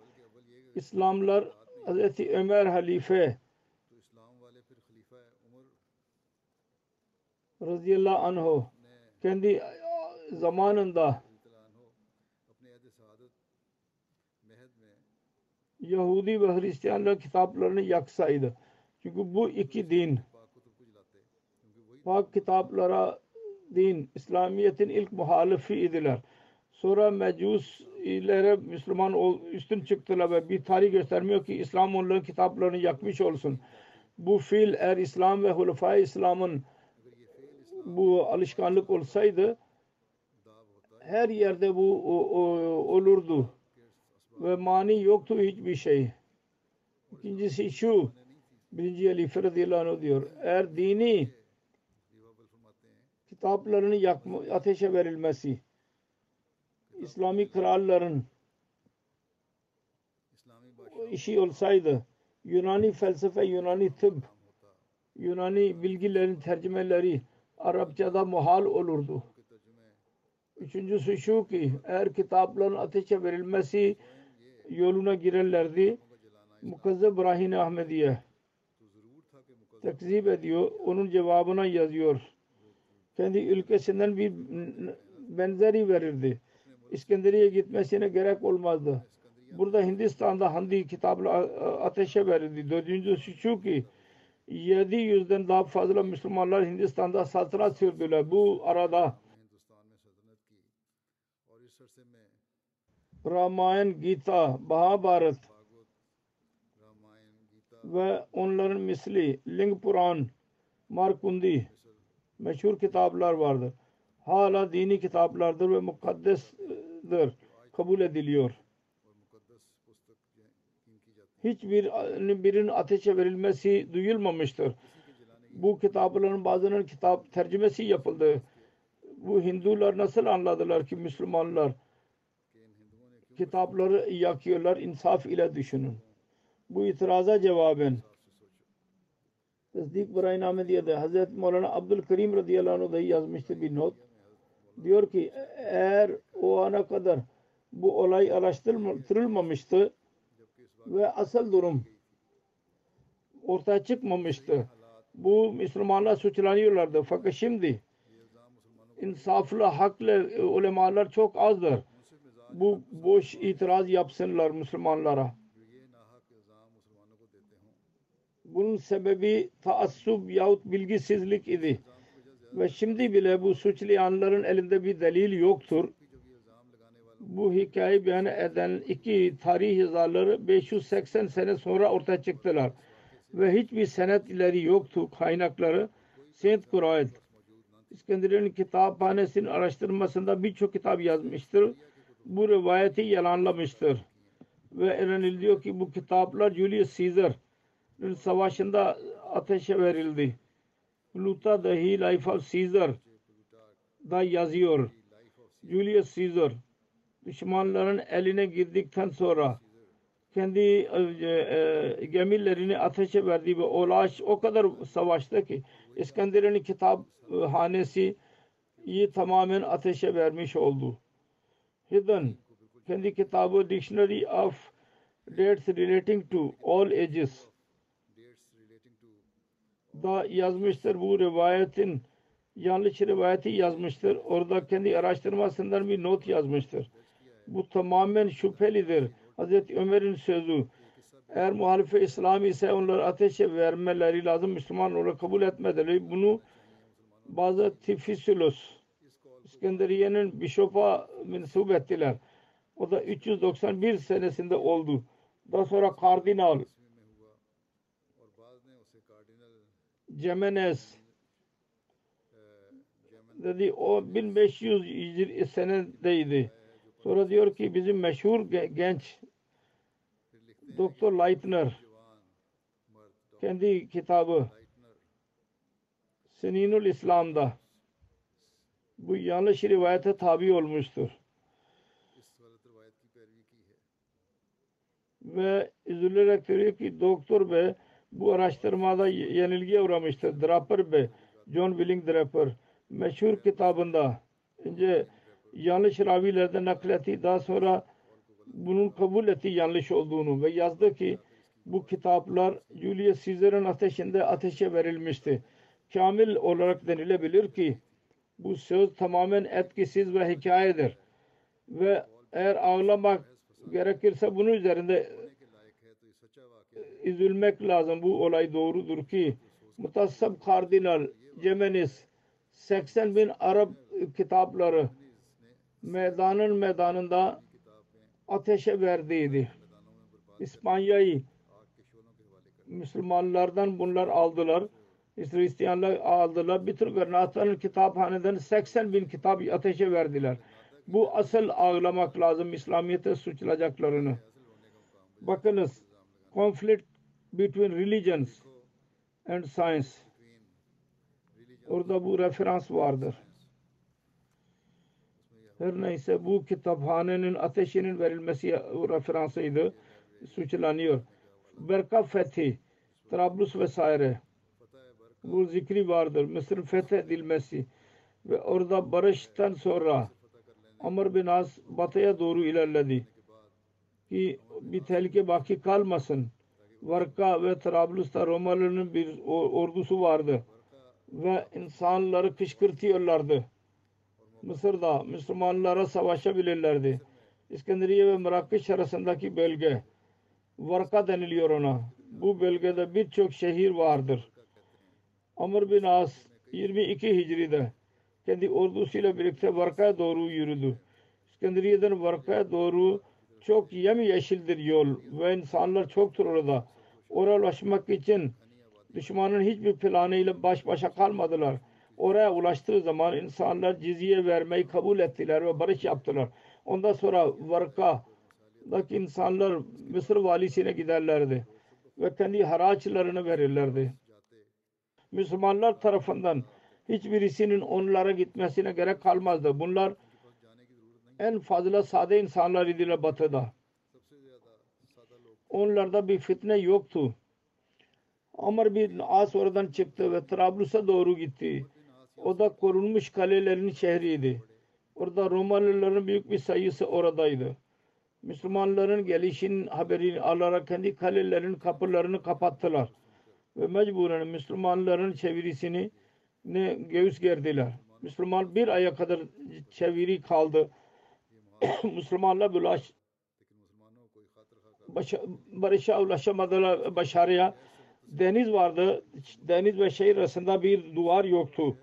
İslamlar Hz. Ömer halife radıyallahu anh kendi zamanında Yahudi ve Hristiyanlar kitaplarını yaksaydı. Çünkü bu iki din pak kitaplara din, İslamiyet'in ilk muhalifi idiler. Sonra Mecus'lere Müslüman ol, üstün çıktılar ve bir tarih göstermiyor ki İslam onların kitaplarını yakmış olsun. Bu fiil eğer İslam ve Hulefai İslam'ın bu alışkanlık olsaydı her yerde bu o, o, olurdu ve mani yoktu hiçbir şey. İkincisi şu, birinci Ali radıyallahu diyor. Eğer dini kitaplarını yakma, ateşe verilmesi, İslami kralların işi olsaydı Yunani felsefe, Yunani tıp, Yunani bilgilerin tercümeleri Arapçada muhal olurdu. Üçüncüsü şu ki eğer kitapların ateşe verilmesi yoluna girerlerdi. Mukazzeb Rahine Ahmediye takzip ediyor. Onun cevabına yazıyor kendi ülkesinden bir benzeri verirdi. İskenderiye gitmesine gerek olmazdı. Burada Hindistan'da Handi kitabını ateşe verildi. Dördüncüsü şu ki 700'den daha fazla Müslümanlar Hindistan'da satıra sürdüler. Bu arada Ramayan, Gita, Mahabharat ve onların misli Ling Puran, Markundi meşhur kitaplar vardır. Hala dini kitaplardır ve mukaddesdir. Kabul ediliyor. Hiçbir birinin ateşe verilmesi duyulmamıştır. Bu kitapların bazılarının kitap tercümesi yapıldı. Bu Hindular nasıl anladılar ki Müslümanlar kitapları yakıyorlar? İnsaf ile düşünün. Bu itiraza cevaben tasdik berayname diye de Hazreti Mevlana Abdülkerim radıyallahu anh dahi yazmıştır bir not. Diyor ki eğer o ana kadar bu olay araştırılmamıştı ve asıl durum ortaya çıkmamıştı. Bu Müslümanlar suçlanıyorlardı. Fakat şimdi insaflı, haklı ulemalar çok azdır. Bu boş itiraz yapsınlar Müslümanlara. bunun sebebi taassub yahut bilgisizlik idi. Ve şimdi bile bu suçlayanların elinde bir delil yoktur. Bu hikaye beyan eden iki tarih yazarları 580 sene sonra ortaya çıktılar. Ve hiçbir senetleri yoktu kaynakları. Saint Kurayet İskender'in kitaphanesinin araştırmasında birçok kitap yazmıştır. Bu rivayeti yalanlamıştır. Ve öğreniliyor ki bu kitaplar Julius Caesar savaşında ateşe verildi. Pluta dahi Life of Caesar da yazıyor. Julius Caesar düşmanların eline girdikten sonra kendi e, e, gemilerini ateşe verdi ve Olaş o kadar savaştı ki İskenderiye'nin kitaphanesi iyi tamamen ateşe vermiş oldu. Hidden kendi kitabı Dictionary of Dates Relating to All Ages da yazmıştır. Bu rivayetin yanlış rivayeti yazmıştır. Orada kendi araştırmasından bir not yazmıştır. Bu tamamen şüphelidir. Hazreti Ömer'in sözü. Eğer muhalife İslam ise onları ateşe vermeleri lazım. Müslüman olarak kabul etmeleri. Bunu bazı Tifisulos İskenderiye'nin bişopa mensup ettiler. O da 391 senesinde oldu. Daha sonra kardinal Cemenes. Dedi o 1500 senedeydi. Sonra diyor ki bizim meşhur genç Doktor Leitner. Kendi kitabı Seninul İslam'da. Bu yanlış rivayete tabi olmuştur. Ve üzülerek diyor ki doktor ve bu araştırmada yenilgiye uğramıştır. Draper Bey, John Willing Draper meşhur kitabında önce yanlış ravilerden nakletti. Daha sonra bunun kabul etti yanlış olduğunu ve yazdı ki bu kitaplar Julius Caesar'ın ateşinde ateşe verilmişti. Kamil olarak denilebilir ki bu söz tamamen etkisiz ve hikayedir. Ve eğer ağlamak gerekirse bunun üzerinde üzülmek lazım. Bu olay doğrudur ki Mutassab Kardinal Cemenis 80 bin Arap kitapları meydanın meydanında ateşe verdiydi. İspanya'yı Müslümanlardan bunlar aldılar. Hristiyanlar aldılar. Bütün Granada'nın kitaphaneden 80 bin kitap ateşe verdiler. Bu asıl ağlamak lazım İslamiyet'e suçlayacaklarını. Bakınız conflict between religions and science. Orada bu referans vardır. Her neyse bu kitaphanenin ateşinin verilmesi referansıydı. Suçlanıyor. Berka Fethi, Trablus vesaire. Bu zikri vardır. Mısır fethedilmesi ve orada barıştan sonra Amr bin As batıya doğru ilerledi. Ki bir tehlike baki kalmasın. Varka ve Trablus'ta Romalıların bir ordusu vardı. Ve insanları kışkırtıyorlardı. Mısır'da Müslümanlara savaşabilirlerdi. İskenderiye ve Merakeş arasındaki bölge Varka deniliyor ona. Bu bölgede birçok şehir vardır. Amr bin As 22 Hicri'de kendi ordusuyla birlikte Varka'ya doğru yürüdü. İskenderiye'den Varka'ya doğru çok yemyeşildir yol ve insanlar çoktur orada. Oraya ulaşmak için düşmanın hiçbir planıyla baş başa kalmadılar. Oraya ulaştığı zaman insanlar cizye vermeyi kabul ettiler ve barış yaptılar. Ondan sonra Varka'daki insanlar Mısır valisine giderlerdi ve kendi haraçlarını verirlerdi. Müslümanlar tarafından hiçbirisinin onlara gitmesine gerek kalmazdı. Bunlar en fazla sade insanlar idiler batıda. Onlarda bir fitne yoktu. Amr bin As oradan çıktı ve Trablus'a doğru gitti. O da korunmuş kalelerin şehriydi. Orada Romalıların büyük bir sayısı oradaydı. Müslümanların gelişinin haberini alarak kendi kalelerin kapılarını kapattılar. Ve mecburen Müslümanların çevirisini ne göğüs gerdiler. Müslüman bir aya kadar çeviri kaldı. [coughs] Müslümanlar başa, barışa ulaşamadılar başarıya. Deniz vardı. Deniz ve şehir arasında bir duvar yoktu.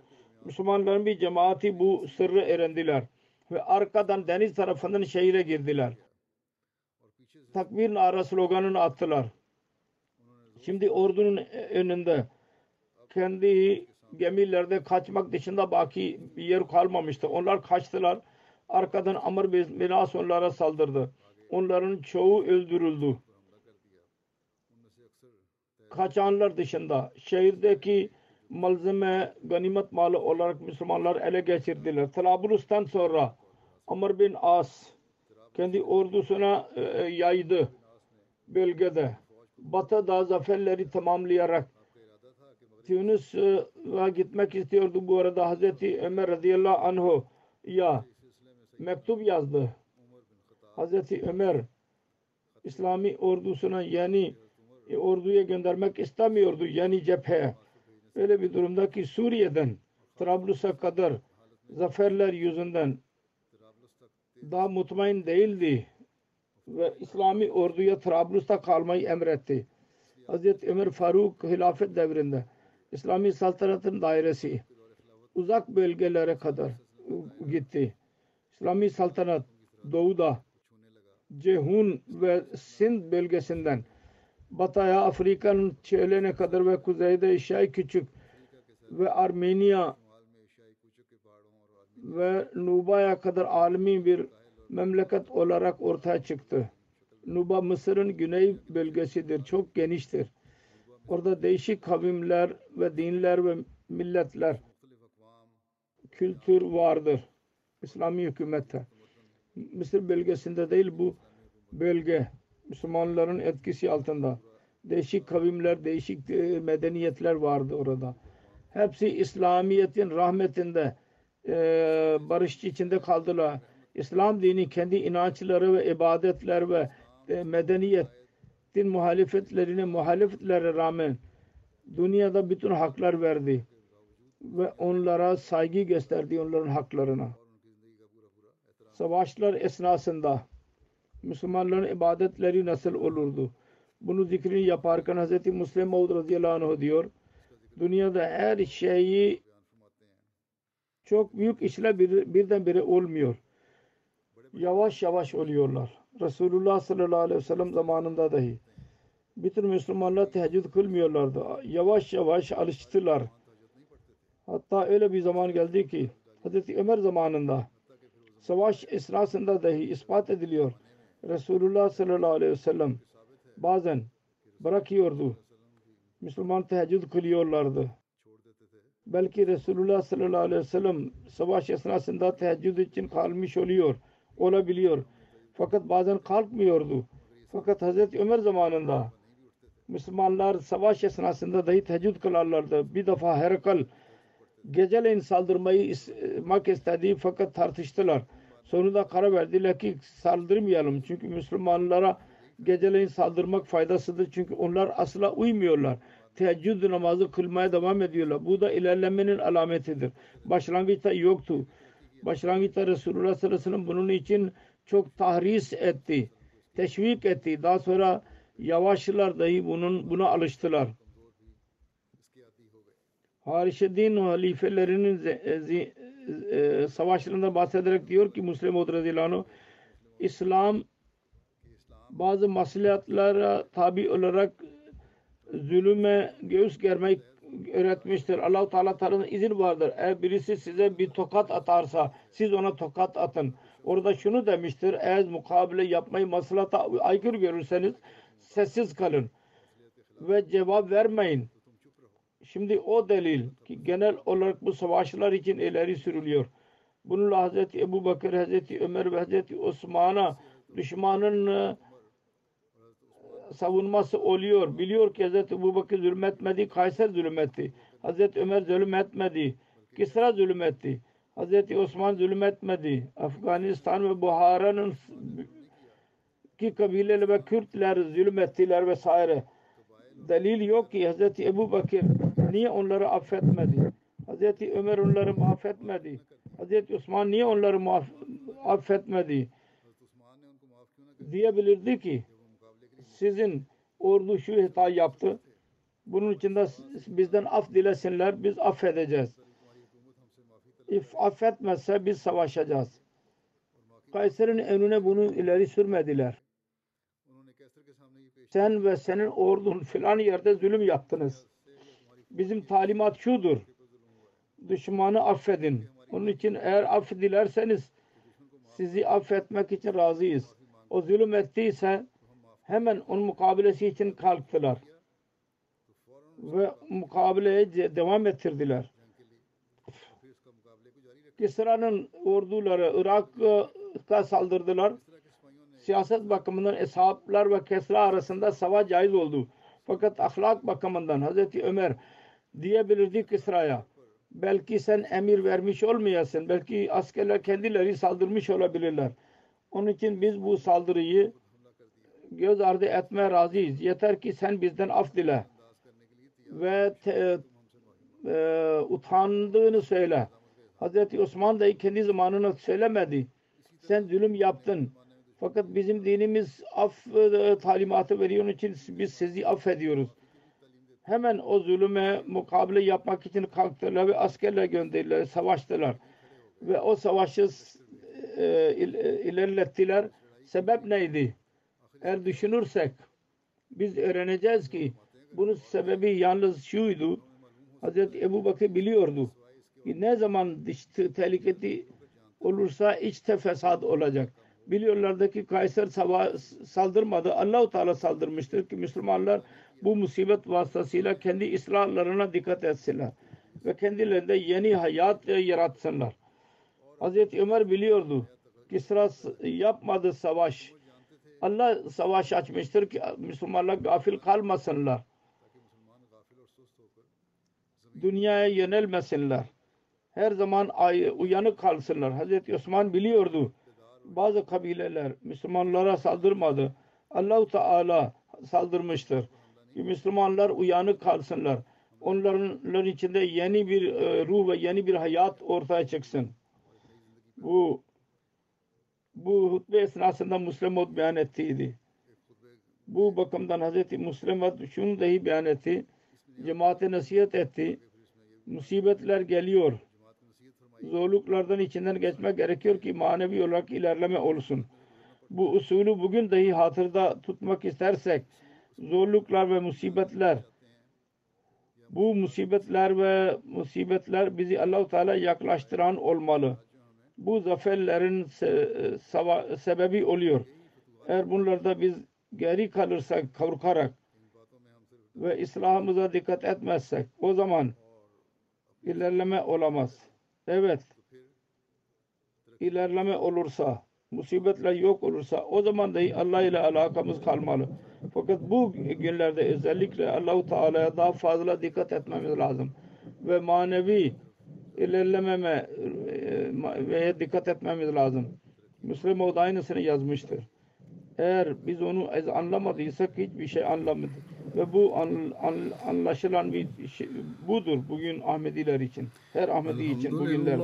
Müslümanların bir cemaati bu sırrı öğrendiler. Ve arkadan deniz tarafından şehire girdiler. Takbir nara sloganını attılar. Şimdi ordunun önünde kendi gemilerde kaçmak dışında baki bir yer kalmamıştı. Onlar kaçtılar. Arkadan Amr bin As onlara saldırdı. Onların çoğu öldürüldü. Kaçanlar dışında şehirdeki malzeme ganimet malı olarak Müslümanlar ele geçirdiler. Trablus'tan sonra Amr bin As kendi ordusuna e, yaydı bölgede. Batı'da zaferleri tamamlayarak Tunus'a gitmek istiyordu. Bu arada Hazreti Ömer radıyallahu anh'u ya mektup yazdı. Hazreti Ömer İslami ordusuna yani e, orduya göndermek istemiyordu. Yani cepheye. Öyle bir durumda ki Suriye'den Trablus'a kadar zaferler yüzünden daha mutmain değildi ve İslami orduya Trablus'ta kalmayı emretti. Hazreti Ömer Faruk hilafet devrinde İslami saltanatın dairesi uzak bölgelere kadar gitti. İslami saltanat doğuda Cehun ve Sind bölgesinden batıya Afrika'nın çölene kadar ve kuzeyde Eşya Küçük ve Armenya ve Nuba'ya kadar alemi bir memleket olarak ortaya çıktı. Nuba Mısır'ın güney bölgesidir. Çok geniştir. Orada değişik kavimler ve dinler ve milletler kültür vardır. İslami hükümette. Mısır bölgesinde değil bu bölge Müslümanların etkisi altında. Değişik kavimler, değişik e, medeniyetler vardı orada. Hepsi İslamiyet'in rahmetinde e, barışçı içinde kaldılar. İslam dini kendi inançları ve ibadetler ve e, medeniyetin muhalefetlerine muhalefetlere rağmen dünyada bütün haklar verdi ve onlara saygı gösterdi onların haklarına. Savaşlar esnasında Müslümanların ibadetleri nasıl olurdu? bunu zikrini yaparken Hz. Müslim Maud radıyallahu anh diyor dünyada her şeyi çok büyük işler bir, birdenbire olmuyor. Yavaş yavaş oluyorlar. Resulullah sallallahu aleyhi ve sellem zamanında dahi bütün Müslümanlar teheccüd kılmıyorlardı. Yavaş yavaş alıştılar. Hatta öyle bir zaman geldi ki Hz. Ömer zamanında savaş esnasında dahi ispat ediliyor. Resulullah sallallahu aleyhi ve sellem bazen bırakıyordu. Müslüman teheccüd kılıyorlardı. Belki Resulullah sallallahu aleyhi ve sellem savaş esnasında teheccüd için kalmış oluyor, olabiliyor. Fakat bazen kalkmıyordu. Fakat Hazreti Ömer zamanında Müslümanlar savaş esnasında dahi teheccüd kılarlardı. Bir defa Herakal geceleyin saldırmayı yapmak istedi fakat tartıştılar. Sonunda karar verdiler ki saldırmayalım. Çünkü Müslümanlara geceleyin saldırmak faydasıdır. Çünkü onlar asla uymuyorlar. Teheccüd namazı kılmaya devam ediyorlar. Bu da ilerlemenin alametidir. Başlangıçta yoktu. Başlangıçta Resulullah sallallahu aleyhi ve sellem bunun için çok tahris etti. Teşvik etti. Daha sonra yavaşlar dahi bunun buna alıştılar. Harişedin halifelerinin e, e, savaşlarından bahsederek diyor ki Müslim radıyallahu İslam bazı maslahatlara tabi olarak zulüme göğüs germeyi öğretmiştir. Allah-u Teala tarafından izin vardır. Eğer birisi size bir tokat atarsa siz ona tokat atın. Orada şunu demiştir. Eğer mukabele yapmayı maslahata aykırı görürseniz sessiz kalın ve cevap vermeyin. Şimdi o delil ki genel olarak bu savaşlar için ileri sürülüyor. Bununla Hazreti Ebu Bakır, Hazreti Ömer ve Hazreti Osman'a düşmanın e, savunması oluyor. Biliyor ki Hazreti Ebu Bakır zulmetmedi, Kayser zulmetti. Hazreti Ömer zulmetmedi, Kisra zulmetti. Hazreti Osman zulmetmedi. Afganistan ve Buhara'nın ki kabileler ve Kürtler zulmettiler vesaire. Delil yok ki Hazreti Ebu Bakır niye onları affetmedi? Hazreti Ömer onları affetmedi. Hazreti Osman niye onları affetmedi? Diyebilirdi ki sizin ordu şu hata yaptı. Bunun için de bizden af dilesinler. Biz affedeceğiz. If affetmezse biz savaşacağız. Kayser'in önüne bunu ileri sürmediler. Sen ve senin ordun filan yerde zulüm yaptınız. Bizim talimat şudur. Düşmanı affedin. Onun için eğer aff dilerseniz sizi affetmek için razıyız. O zulüm ettiyse hemen onun mukabilesi için kalktılar. Ve mukabileye devam ettirdiler. Kisra'nın orduları Irak'a saldırdılar. Siyaset bakımından eshaplar ve Kesra arasında savaş caiz oldu. Fakat ahlak bakımından Hazreti Ömer diyebilirdi Kisra'ya belki sen emir vermiş olmayasın. Belki askerler kendileri saldırmış olabilirler. Onun için biz bu saldırıyı göz ardı etmeye razıyız. Yeter ki sen bizden af dile. Ve te, e, utandığını söyle. Hazreti Osman da kendi zamanına söylemedi. Sen zulüm yaptın. Fakat bizim dinimiz af e, talimatı veriyor. Onun için biz sizi affediyoruz. Hemen o zulüme mukabele yapmak için kalktılar ve askerler gönderdiler, savaştılar. Ve o savaşı e, ilerlettiler. Sebep neydi? Eğer düşünürsek biz öğreneceğiz ki bunun sebebi yalnız şuydu. Hazreti Ebu Bakır biliyordu ki ne zaman tehlikeli olursa içte fesat olacak. Biliyorlardı ki Kayser saldırmadı. Allahu Teala saldırmıştır ki Müslümanlar bu musibet vasıtasıyla kendi ıslahlarına dikkat etsinler ve kendilerinde yeni hayat yaratsınlar. Hazreti Ömer biliyordu ki sıra yapmadı savaş. Allah savaş açmıştır ki Müslümanlar gafil kalmasınlar. Dünyaya yönelmesinler. Her zaman uyanık kalsınlar. Hazreti Osman biliyordu. Bazı kabileler Müslümanlara saldırmadı. Allahu Teala saldırmıştır Müslümanlar uyanık kalsınlar. Onların içinde yeni bir e, ruh ve yeni bir hayat ortaya çıksın. Bu bu hutbe esnasında Müslüman beyan ettiydi. Bu bakımdan Hz. Müslimat şunu dahi beyan etti. Cemaate nasihat etti. Musibetler geliyor. Zorluklardan içinden geçmek gerekiyor ki manevi olarak ilerleme olsun. Bu usulü bugün dahi hatırda tutmak istersek zorluklar ve musibetler bu musibetler ve musibetler bizi Allahu Teala yaklaştıran olmalı. Bu zaferlerin sebebi oluyor. Eğer bunlarda biz geri kalırsak korkarak ve İslam'ımıza dikkat etmezsek o zaman ilerleme olamaz. Evet ilerleme olursa musibetler yok olursa o zaman da Allah ile alakamız kalmalı. Fakat bu günlerde özellikle Allahu Teala'ya daha fazla dikkat etmemiz lazım. Ve manevi ilerlememe e, ve dikkat etmemiz lazım. Müslim o da aynısını yazmıştır. Eğer biz onu anlamadıysak hiçbir şey anlamadık. Ve bu an, an, anlaşılan bir şey, budur bugün Ahmediler için. Her Ahmedi için bugünlerde.